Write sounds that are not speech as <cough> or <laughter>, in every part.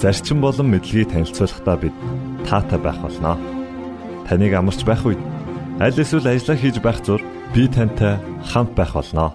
зарчим болон мэдлэгийг танилцуулахдаа бид таатай байх болноо. Таныг амарч байх үед аль эсвэл ажиллаа хийж байх зур би тантай хамт байх болноо.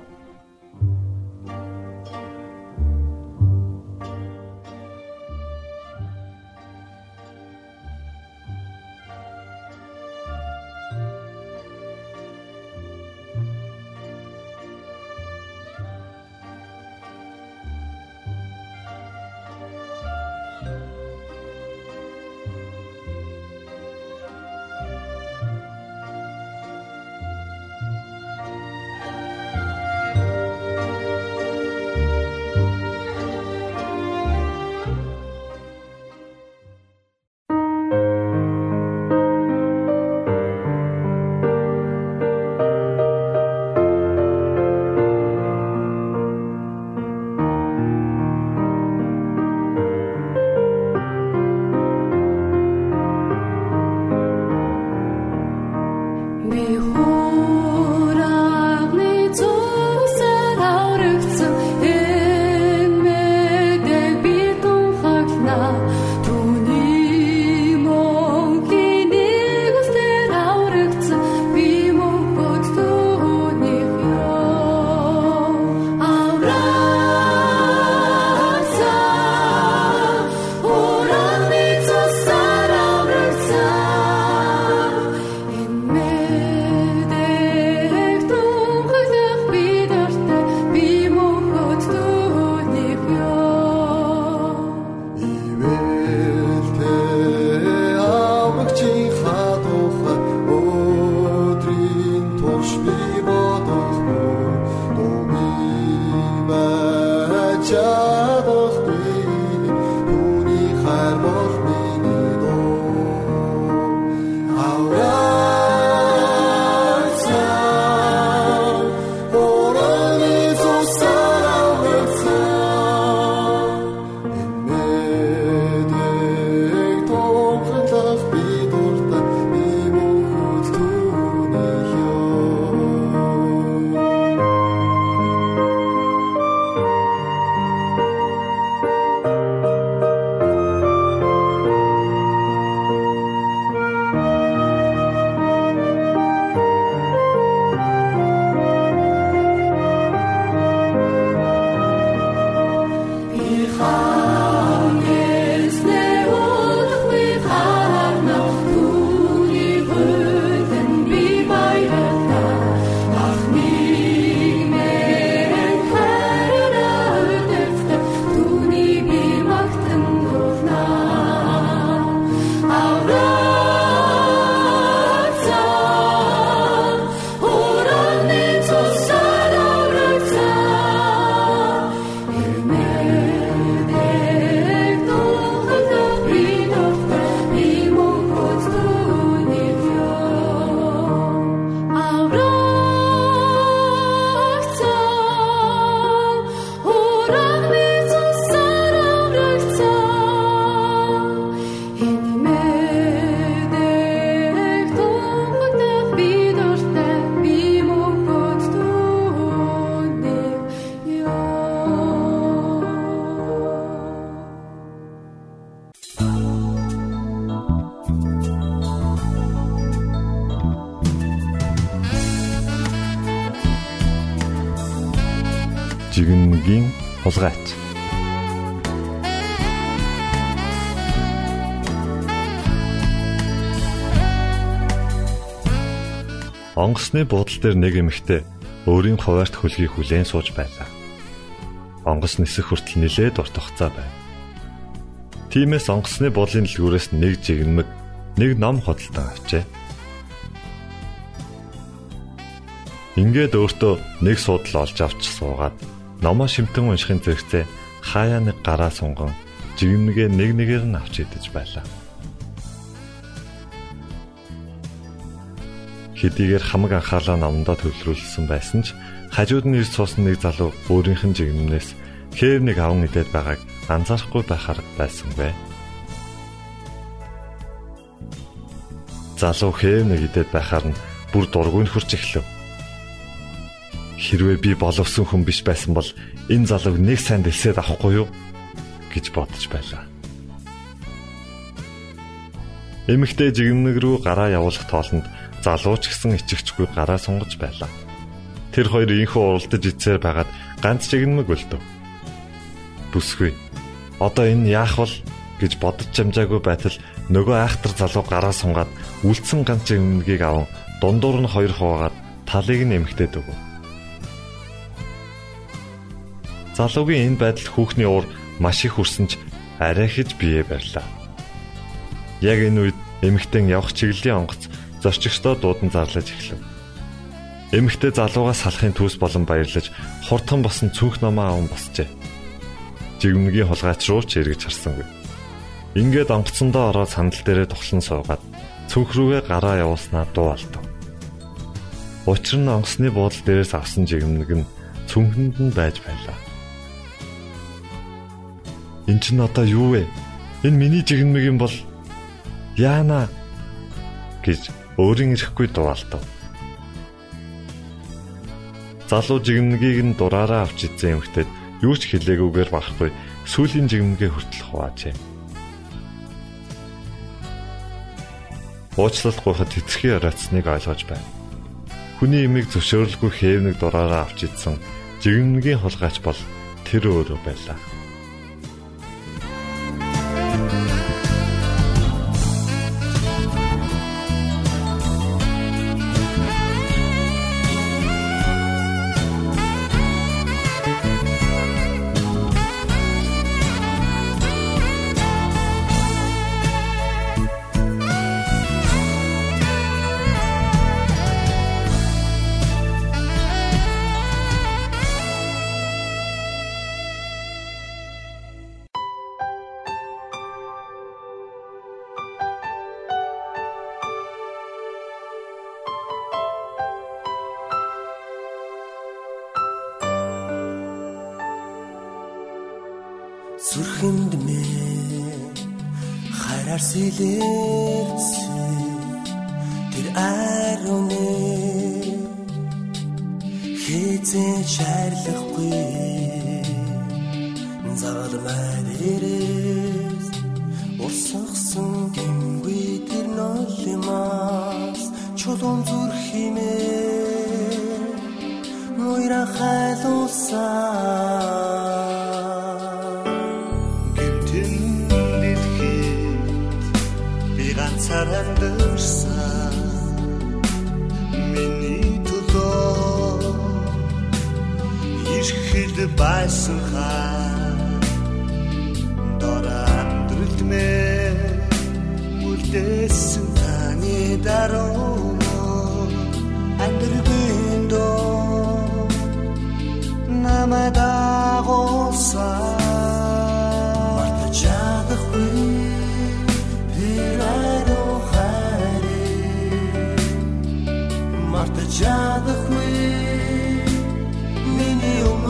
Жигнэгийн хулгайч. Онгоцны буудлын дээр нэг эмэгтэй өөрийн хуваарт хөлгийг хүлээн сууж байлаа. Онгоц нисэх хүртэл нилээд урт хугацаа байв. Тимээс онгоцны буудлын дэлгүүрээс нэг жигнэмэг, нэг ном хөдөлтөн авчээ. Ингээд өөртөө нэг суудал олж авч суугаад номоо шимтэн уншихын зэрэгцээ хаяа нэг гараа сунган жигмэгээ нэг нэгээр нь авч идэж байлаа. Хэдийгээр хамаг анхаалаа намдаа төвлөрүүлсэн байсан ч хажууд нь ирж суусан нэг залуу өөрийнх нь жигмнээс хээр нэг аван идээд байгааг анзаарахгүй байхаар байсангүй. Залуу хээр нэг идээд байхаар нь бүр дургүй хурж эхлэв. Хэрвээ би боловсон хүн биш байсан бол энэ залууг нэг сайн дэлсээд авахгүй юу гэж бодож байлаа. Эмэгтэй жигнэг рүү гараа явуулах тоолонд залуу ч гэсэн ичгчгүй гараа сунгаж байлаа. Тэр хоёр инхүү уралдаж ицээр байгаад ганц жигнэмэг өлтөв. Бүсгүй. Одоо энэ яах вэ гэж бодож чамжаагүй байтал нөгөө айхтар залуу гараа сунгаад үлдсэн ганц жигнэмгийг аван дундуур нь хоёр хуваагаад талыг нь эмхтээд өгөв. Залуугийн энэ байдал хүүхний уур маш их хүрсэн ч арай хэж бие барьлаа. Яг энэ үед эмэгтэй явах чиглэлийн онгоц зорчигчдоо дуудан зарлаж эхлэв. Эмэгтэй залуугаас салахын төс болон баярлаж хурдхан босон цүнх намаа аван босчээ. Жигмэгийн хулгайч руу ч эргэж харсангүй. Ингээд онгоцондоо ороод сандал дээрээ тухлан суугаад цүнх рүүгээ гараа явуулснаа дуу алдав. Учир нь онгоцны буудлын дээрээс авсан жигмэг нь цүнхэнд нь байж байлаа. Эн чинь одоо юу вэ? Энэ миний жигмэг юм бол яана гэж өөрийн ирэхгүй дуалдав. Залуу жигмэгийг нь дураараа авч идсэн эмэгтэйд юу ч хэлээгүйгээр барахгүй сүүлийн жигмэгээ хүртэл хуваажээ. Уучлалт гуйхад тэтгэхийн оройтсныг ойлгож байна. Хүний имийг зөвшөөрлгүй хээвнэг дураараа авч идсэн жигмэгийн хулгайч бол тэр өөрөө байлаа. Хараар сэлэрсэн тэр аруны хизээ шаарлахгүй? Загалмай дээрээс урсгсан гингүй тэр нолимас чулуун зүрх химээ муйра хайлуусаа ирэхэд байсан хаа дора амьдралд мэ үлдээсэн таны даруй. Амьдрын доо намайг дагуулсан. Чадахгүй миний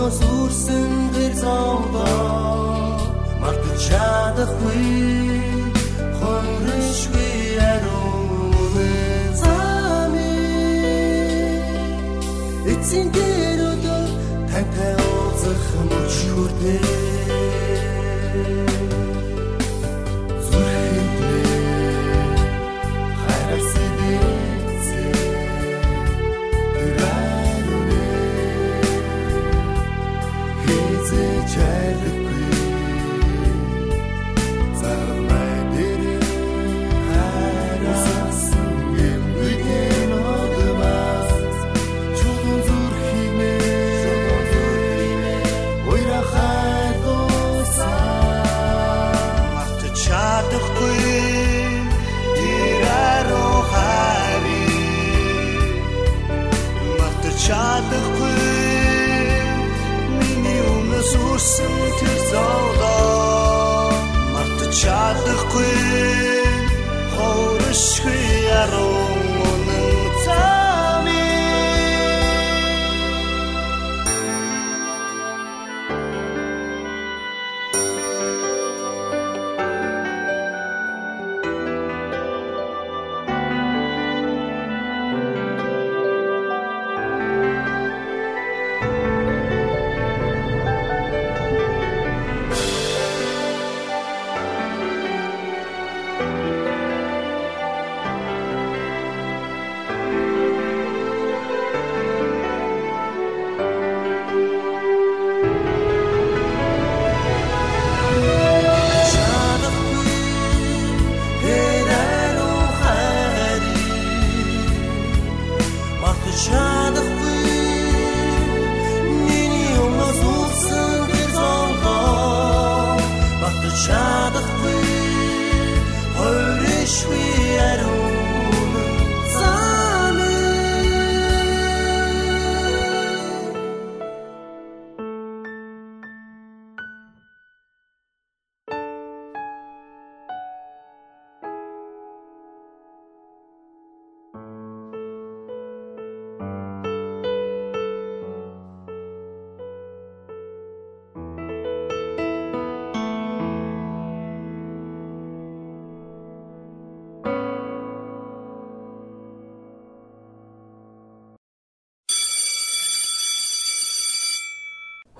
өмнөөс үрсэн тэр зовлоо мартаж чадахгүй. Хонрышгүй аруун зами эцсийн дээр өдөө тантай уулзах мөч хүртээ чадахгүй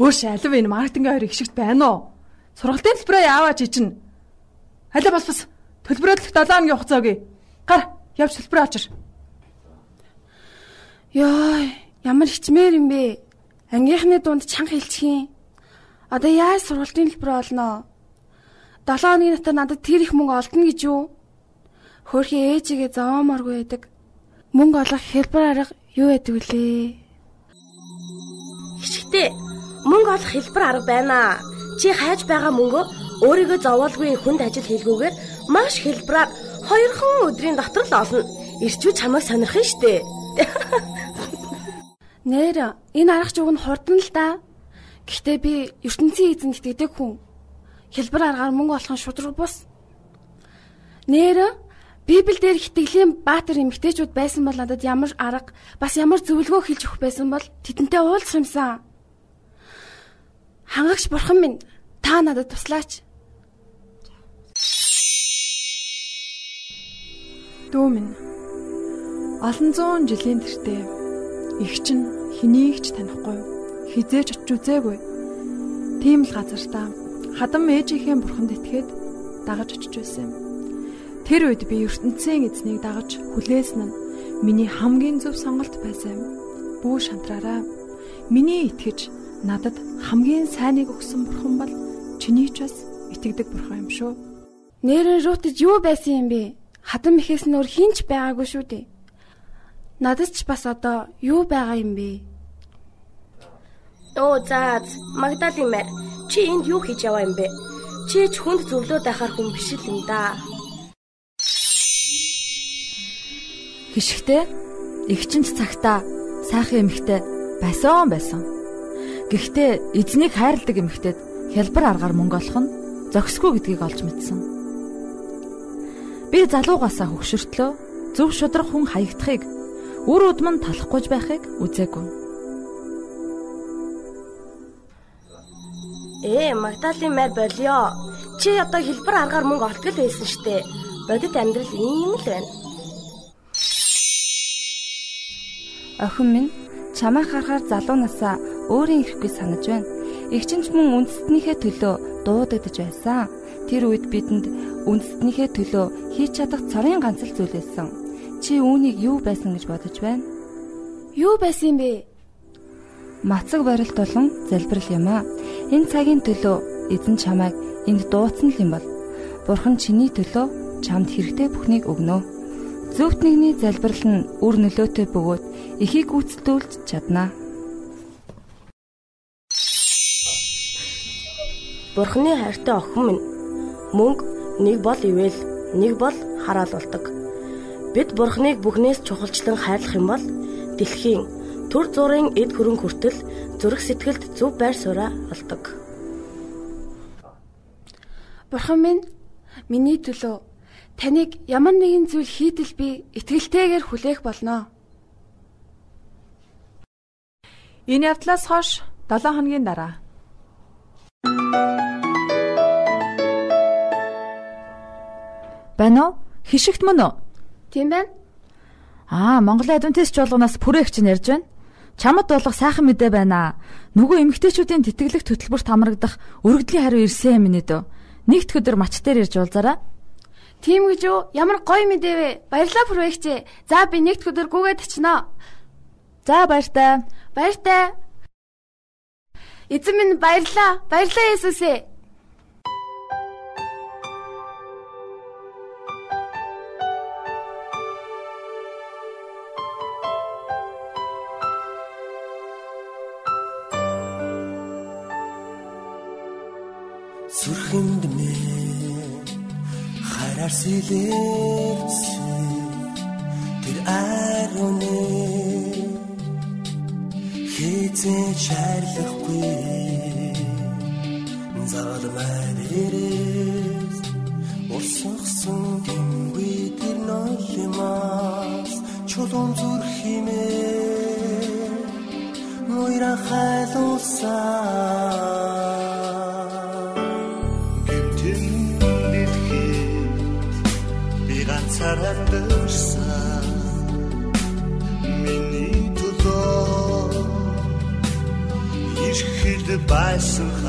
Хөөш алив энэ маркетингийн хоёр их шигт байна уу? Сургалтын төлбөрөө яаваач ичнэ. Алив бас бас төлбөрөөлөх 7 хоногийн хугацаа өгье. Гар явж төлбөрөө авчир. Йой, ямар хичмээр юм бэ? Ангийнхны дунд чанга юм. Одоо яаж сургалтын төлбөр олноо? 7 хоногийн дотор надад тэр их мөнгө олдно гэж юу? Хөөрхи ээжигээ зовооморгүй байдаг. Мөнгө олох хэлбэр арга юу байдаг вүлээ? Хичгтээ мөнгө олох хэлбэр арга байна. Чи хайж байгаа мөнгөө өөрийгөө зовоолгүй хүнд ажил хийлгүүгээр маш хэлбэраар хоёрхан өдрийн дотор л олно. Ирчүү чамайг сонирхно штэ. <laughs> Нэр энэ арга жуг нь хурдан л да. Гэхдээ би ертөнцийн эзэнд итгэдэг хүн. Хэлбэр аргаар мөнгө олох нь шудраг бус. Нэр Библиэлд итгэлийн баатар эмэгтэйчүүд байсан бол надад ямар арга бас ямар зөвлөгөө хэлж өгөх байсан бол тэдэнтэй уулзах юмсан. Хангагч бурхан минь та надад туслаач. Дүү минь. Олон зуун жилийн тэртээ их чинь хэнийг ч танихгүй хизээч очиж үзээгүй. Тийм л газар та хадам ээжийнхээ бурханд итгээд дагаж очиж байсан юм. Тэр үед би ертөнцийн эзнийг дагаж хүлээсэн нь миний хамгийн зөв сонголт байсан юм. Бүү шантраараа миний итгэж надад хамгийн сайныг өгсөн бурхан бол чиний ч бас итгэдэг бурхан юм шүү. Нэрэн рутад юу байсан юм бэ? Хадам ихээс нөр хинч байгаагүй шүү дээ. Надад ч бас одоо юу байгаа юм бэ? Оо заа Магдалин мэр чи энд юу хийж яваа юм бэ? Чи ч хүнд зөвлөөд байхаар хүн биш л юм да. Хишгтээ эгчэнц цагта сайхан эмхтэй байсан байсан. Гэхдээ эзнийг хайрладаг эмхтэд хялбар аргаар мөнгө олох нь зохисгүй гэдгийг олж мэдсэн. Би залуугасаа хөгшөртлөө зөв шудраг хүн хаягдахыг үр удам нь талахгүй байхыг үзээгүй. Ээ, Магдалин мэр болио. Чи одоо хэлбэр аргаар мөнгө олтгол байсан штэ. Бодит амьдрал ийм л байна. Охин минь чамайг харахаар залуу насаа өөрийн ирэхгүй санаж байна. Игчинч мөн үндэстнийхээ төлөө дуудагдж байсан. Тэр үед бидэнд үндэстнийхээ төлөө хийж чадах цорын ганц л зүйл байсан. Чи үүнийг юу байсан гэж бодож байна? Юу байсан юм бэ? Мацаг барилт болон залбирал юм аа. Энэ цагийн төлөө эзэн чамайг энд дуудсан л юм бол Бурхан чиний төлөө чамд хэрэгтэй бүхнийг өгнө. Зөвхт нэгний залбирал нь үр нөлөөтэй бөгөөд эхийг гүйцэтгүүлж чаднаа. Бурхны хайртай охин минь мөнгө нэг бол ивэл нэг бол хараал болдог. Бид Бурхныг бүхнээс чухалчлан хайрлах юм бол дэлхийн төр зургийн эд хөрөнгө хүртэл зүрх сэтгэлд зөв байр сууриа олдог. Бурхан минь миний төлөө таныг ямар нэгэн зүйл хийдэл би итгэлтэйгээр хүлээх болно. Энэ явдлаас хойш 7 хоногийн дараа Байна уу? Хишигт мөн үү? Тийм байна. Аа, Монголын адвентист жуулганаас бүрээгч нь ярьж байна. Чамд болох сайхан мэдээ байна. Нөгөө эмгтээчүүдийн тэтгэлэг хөтөлбөрт хамрагдах өргөдлийн хариу ирсэн юм нэ дөө. Нэгд өдөр мач дээр ирж уулзаараа. Тийм гэж юу? Ямар гоё мэдээ вэ? Баярлалаа бүрээгч. За би нэгд өдөр гүгээд очиноо. За баяртай. Баяртай. Эзэн минь баярлаа. Баярлаа Есүс ээ. Сүрхэнд минь хараар сэлэрсэн тэр аруны хизээ чарлахгүй залмай дээрээс урсгсан гингүй тэр нойлмас чулуун зүрх химээ мойра хайлуулсан гэмтэн дэлхий би ганцаараа дөрсөн миний төлөө ирэхэд байсан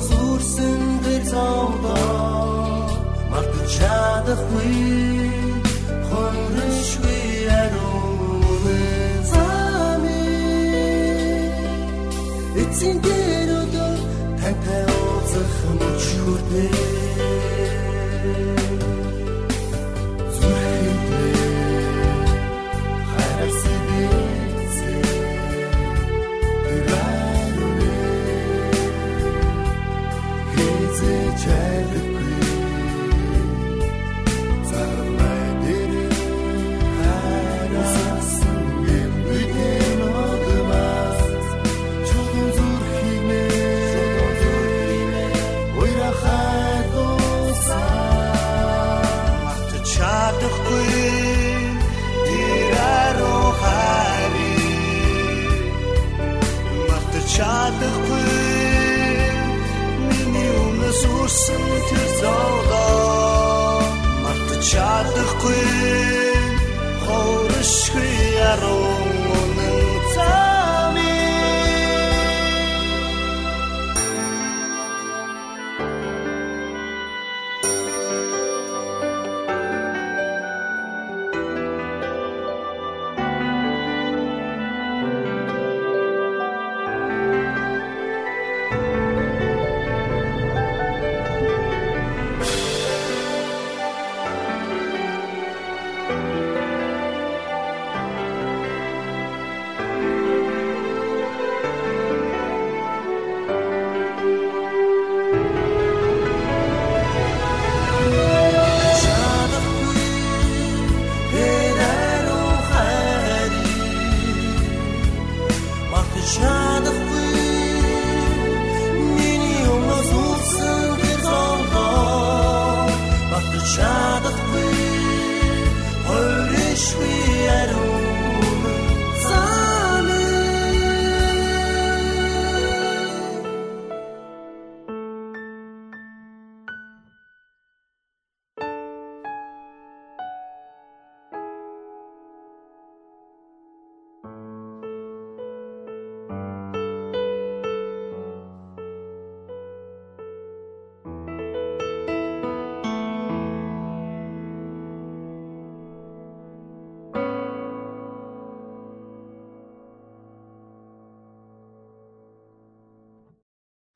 миний өмнөөс үрсэн тэр зовдоо мартаж чадахгүй хонрышгүй аруун зами эцсийн дээр өдөр тантай уулзах мөч хүрдээ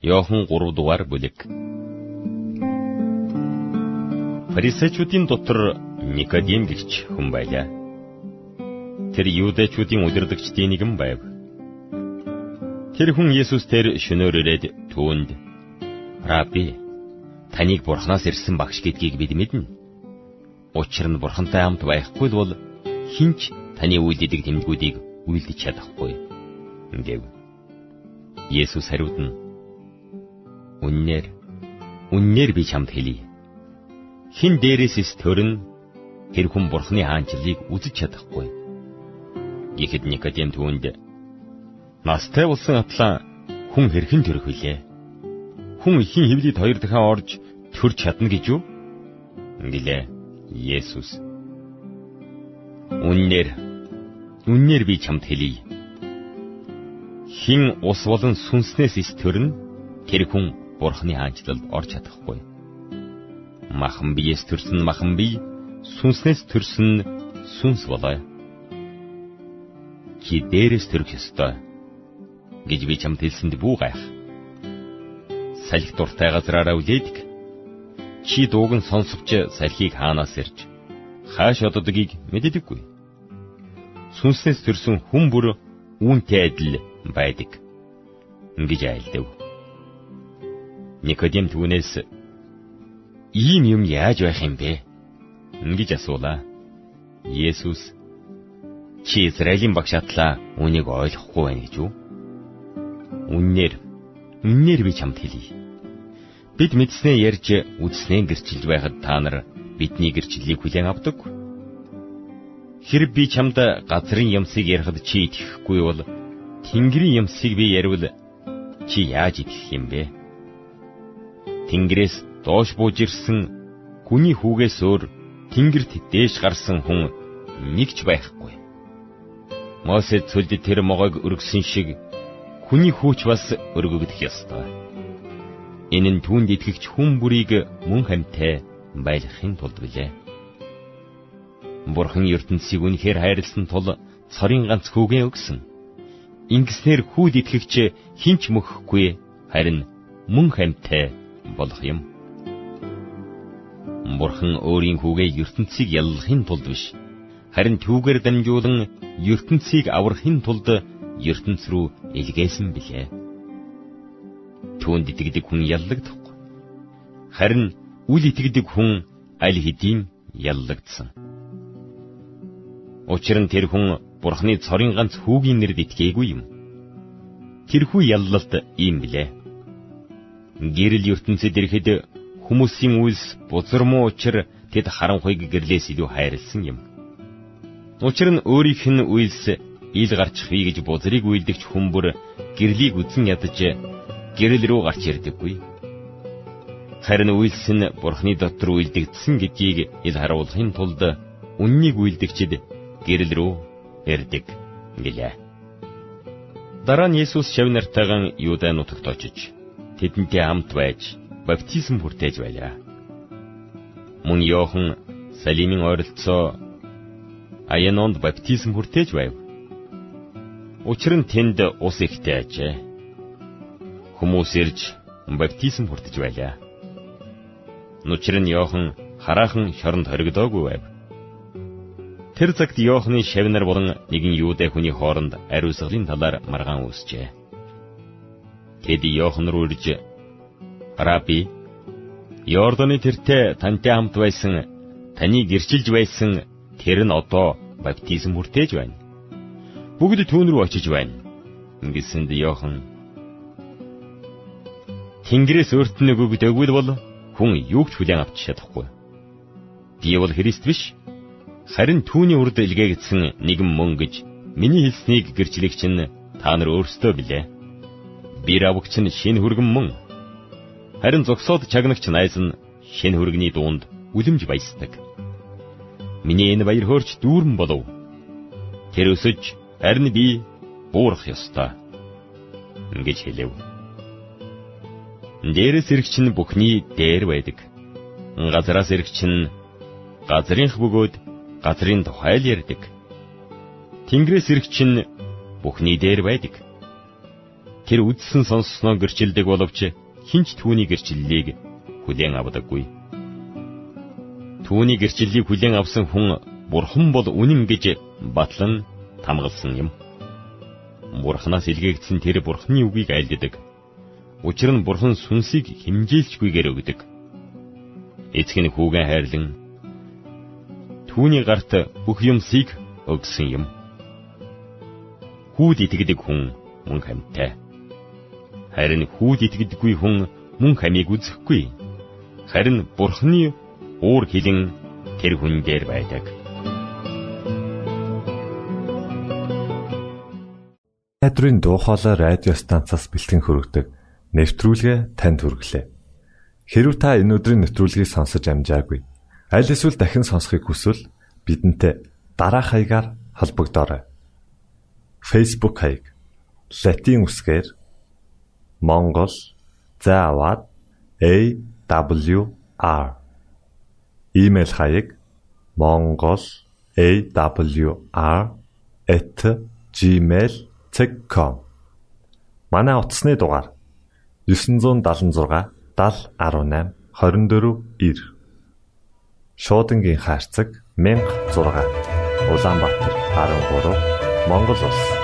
Йохан 3 дугаар бүлэг. Фарисеучуудын дотор Никодим гэгч хүн байлаа. Тэр юудэчүүдийн удирдагчдын нэгэн байв. Тэр хүн Есүстээр шөнөөр ирээд түүнд "Рабби, таныг Бурханаас ирсэн багш гэдгийг бид мэднэ. Учир нь Бурхантай хамт байхгүй бол хинч таны үйлдэлийг тэмдгүүдийг үйлдэж чадахгүй" гэв. Есүс хариуд нь Үннээр үннээр би чамд хэлье. Хин дээрээс эс төрн тэр хүн бурхны хаанчлалыг үзэж чадахгүй. Гэхэд Никодем түүнд настай болсон атлаа хүн хэрхэн төрөх вүлээ? Хүн ихийн хөвлөд хоёр дахин орж төрж чадна гэж юу? гэлээ Есүс. Үннээр үннээр би чамд хэлье. Хин ус болон сүнснээс эс төрн тэр хүн бурхны хаанчлалд орж чадахгүй. Махан биеэс төрсөн махан бие сүнснээс төрсөн сүнс болоо. Чи дээрээс төрөх ёстой гэж би чамд хэлсэнд бүү гайх. Салхи дуртай газраараа үлээдэг. Чи дууг нь сонсовч салхийг хаанаас ирж хааш оддгийг мэддэггүй. Сүнснээс төрсөн хүн бүр үүнтэй адил байдаг. Ингэж айлдав. Никодим түүнээс ийм юм яаж байх юм бэ? гэж асуулаа. Есүс чи Израилийн багш атлаа үнийг ойлгохгүй байна гэж үү? Үннээр үннээр би чамд хэлье. Бид мэдснээ ярьж үзснээ гэрчилж байхад та нар бидний гэрчлэлийг хүлээн авдаг. Хэрэг би чамд газрын юмсыг ярихад чи итгэхгүй бол Тэнгэрийн юмсыг би яривал чи яаж итгэх юм бэ? Тэнгэрээс доош бууж ирсэн хүний хүүгээс өөр Тэнгэрт дээш гарсан хүн нэг ч байхгүй. Мосе цөлд тэр могойг өргөсөн шиг хүний хүүч бас өргөгдөх ёстой. Энэ нь түүнд итгэгч хүн бүрийг мөн хамтай байлгахын тулд билээ. Бурхан ертөнцийг үнэхээр хайрлсан тул цорын ганц хүүгээ өгсөн. Ингэснээр хүүд итгэгч хинч мөхөхгүй харин мөн хамтай болох юм. Бурхан өөрийн хүүгээ ертөнцийг яллахын тулд биш, харин түүгээр дамжуулан ертөнцийг аврахын тулд ертөнц рүү илгээсэн билээ. Түүнд итгэдэг хүн яллагдахгүй. Харин үл итгэдэг хүн аль хэдийн яллагдсан. Учир нь тэр хүн Бурхны цорын ганц хүүгийн нэрд итгээгүй юм. Тэрхүү яллалт ийм билээ. Гэрэл ертөнцид ирэхэд хүмүүсийн үйлс бузар муу учир тэд харанхуйг гэрлээс илүү хайрлсан юм. Учир нь өөрийнх нь үйлс ил гарчихъя гэж бузрыг үйлдэгч хүмүүр гэрлийг үзэн ядаж гэрэл рүү гарч ирдэггүй. Харин үйлс нь бурхны дотор үйлдэгдсэн гэдгийг ил харуулахын тулд үннийг үйлдэгчд гэрэл рүү ирдэг гэлээ. Дараа нь Есүс шав нартайгаан Юудаа нутагт очиж тэдэнтэй хамт байж баптизм хүртээж байлаа. Мөн Йохан Салимын ойролцоо Аянонд баптизм хүртээж байв. Учир нь тэнд ус ихтэй ажээ. Хүмүүс ирж баптизм хүртэж байлаа. Нүчир нь Йохан хараахан шоронд хоригдоогүй байв. Тэр цагт Йоохны шавнар болон нэгэн юудэ хүний хооронд ариусгалын талаар маргаан үүсжээ. Тэд Йохан руу ирж Раби Йорданы тэртээ тантай хамт байсан таны гэрчилж байсан тэр нь одоо баптизм хүртээж байна. Бүгд түүн рүү очиж байна. Ингэсэнд Йохан Тэнгэрээс өөрт нь өгөгдөөгүй бол хүн юу ч хүлээн авч чадахгүй. Би бол Христ биш. Харин түүний урд илгээгдсэн нэгэн мөн гэж миний хэлснийг гэрчлэгч нь та нар өөрсдөө билээ. Би равгч нь шинэ хүргэн мөн Харин зогсоод чагнагч найз нь шинэ хөргөний дуунд үлэмж баясдаг. Миний энэ баяр хөөрч дүүрэн болов. Тэр өсөж харин би буурах ёстой. Ингэж хэлэв. Дээрээс ирэгч нь бүхний дээр байдаг. Газраас ирэгч нь газрынх бөгөөд газрын тухай л ярьдаг. Тэнгэрээс ирэгч нь бүхний дээр байдаг. Тэр үдсэн сонссноо гэрчилдэг боловч хинч түүний гэрчлэлийг хүлээн авдаггүй. Түүний гэрчлэлийг хүлээн авсан хүн бурхан бол үнэн гэж батлан тамгалсан юм. Бурханаас илгээгдсэн тэр бурханы үгийг айлддаг. Учир нь бурхан сүнсийг химжээлчгүйгээр өгдөг. Эцэг нь хүүгэн хайрлан түүний гарт бүх юмсыг өгсөн юм. Хүүд итгэдэг хүн мөн хамтай. Харин хүүд итгэдэггүй хүн мөн хамийг үзэхгүй. Харин Бурхны уур хилэн тэр хүн дээр байдаг. Найдрын дуу хоолой радио станцаас бэлтгэн хөрөгдөг нэвтрүүлгээ танд хүргэлээ. Хэрв та энэ өдрийн нэвтрүүлгийг сонсож амжаагүй аль эсвэл дахин сонсохыг хүсвэл бидэнтэй дараах хаягаар холбогдорой. Facebook хаяг: Satiin усгээр Монгол зааваад awr. Имейл хаяг mongol@gmail.com Манай утасны дугаар 976 7018 24 9 Шуудангийн хаяцаг 16 Улаанбаатар 13 Монгол улс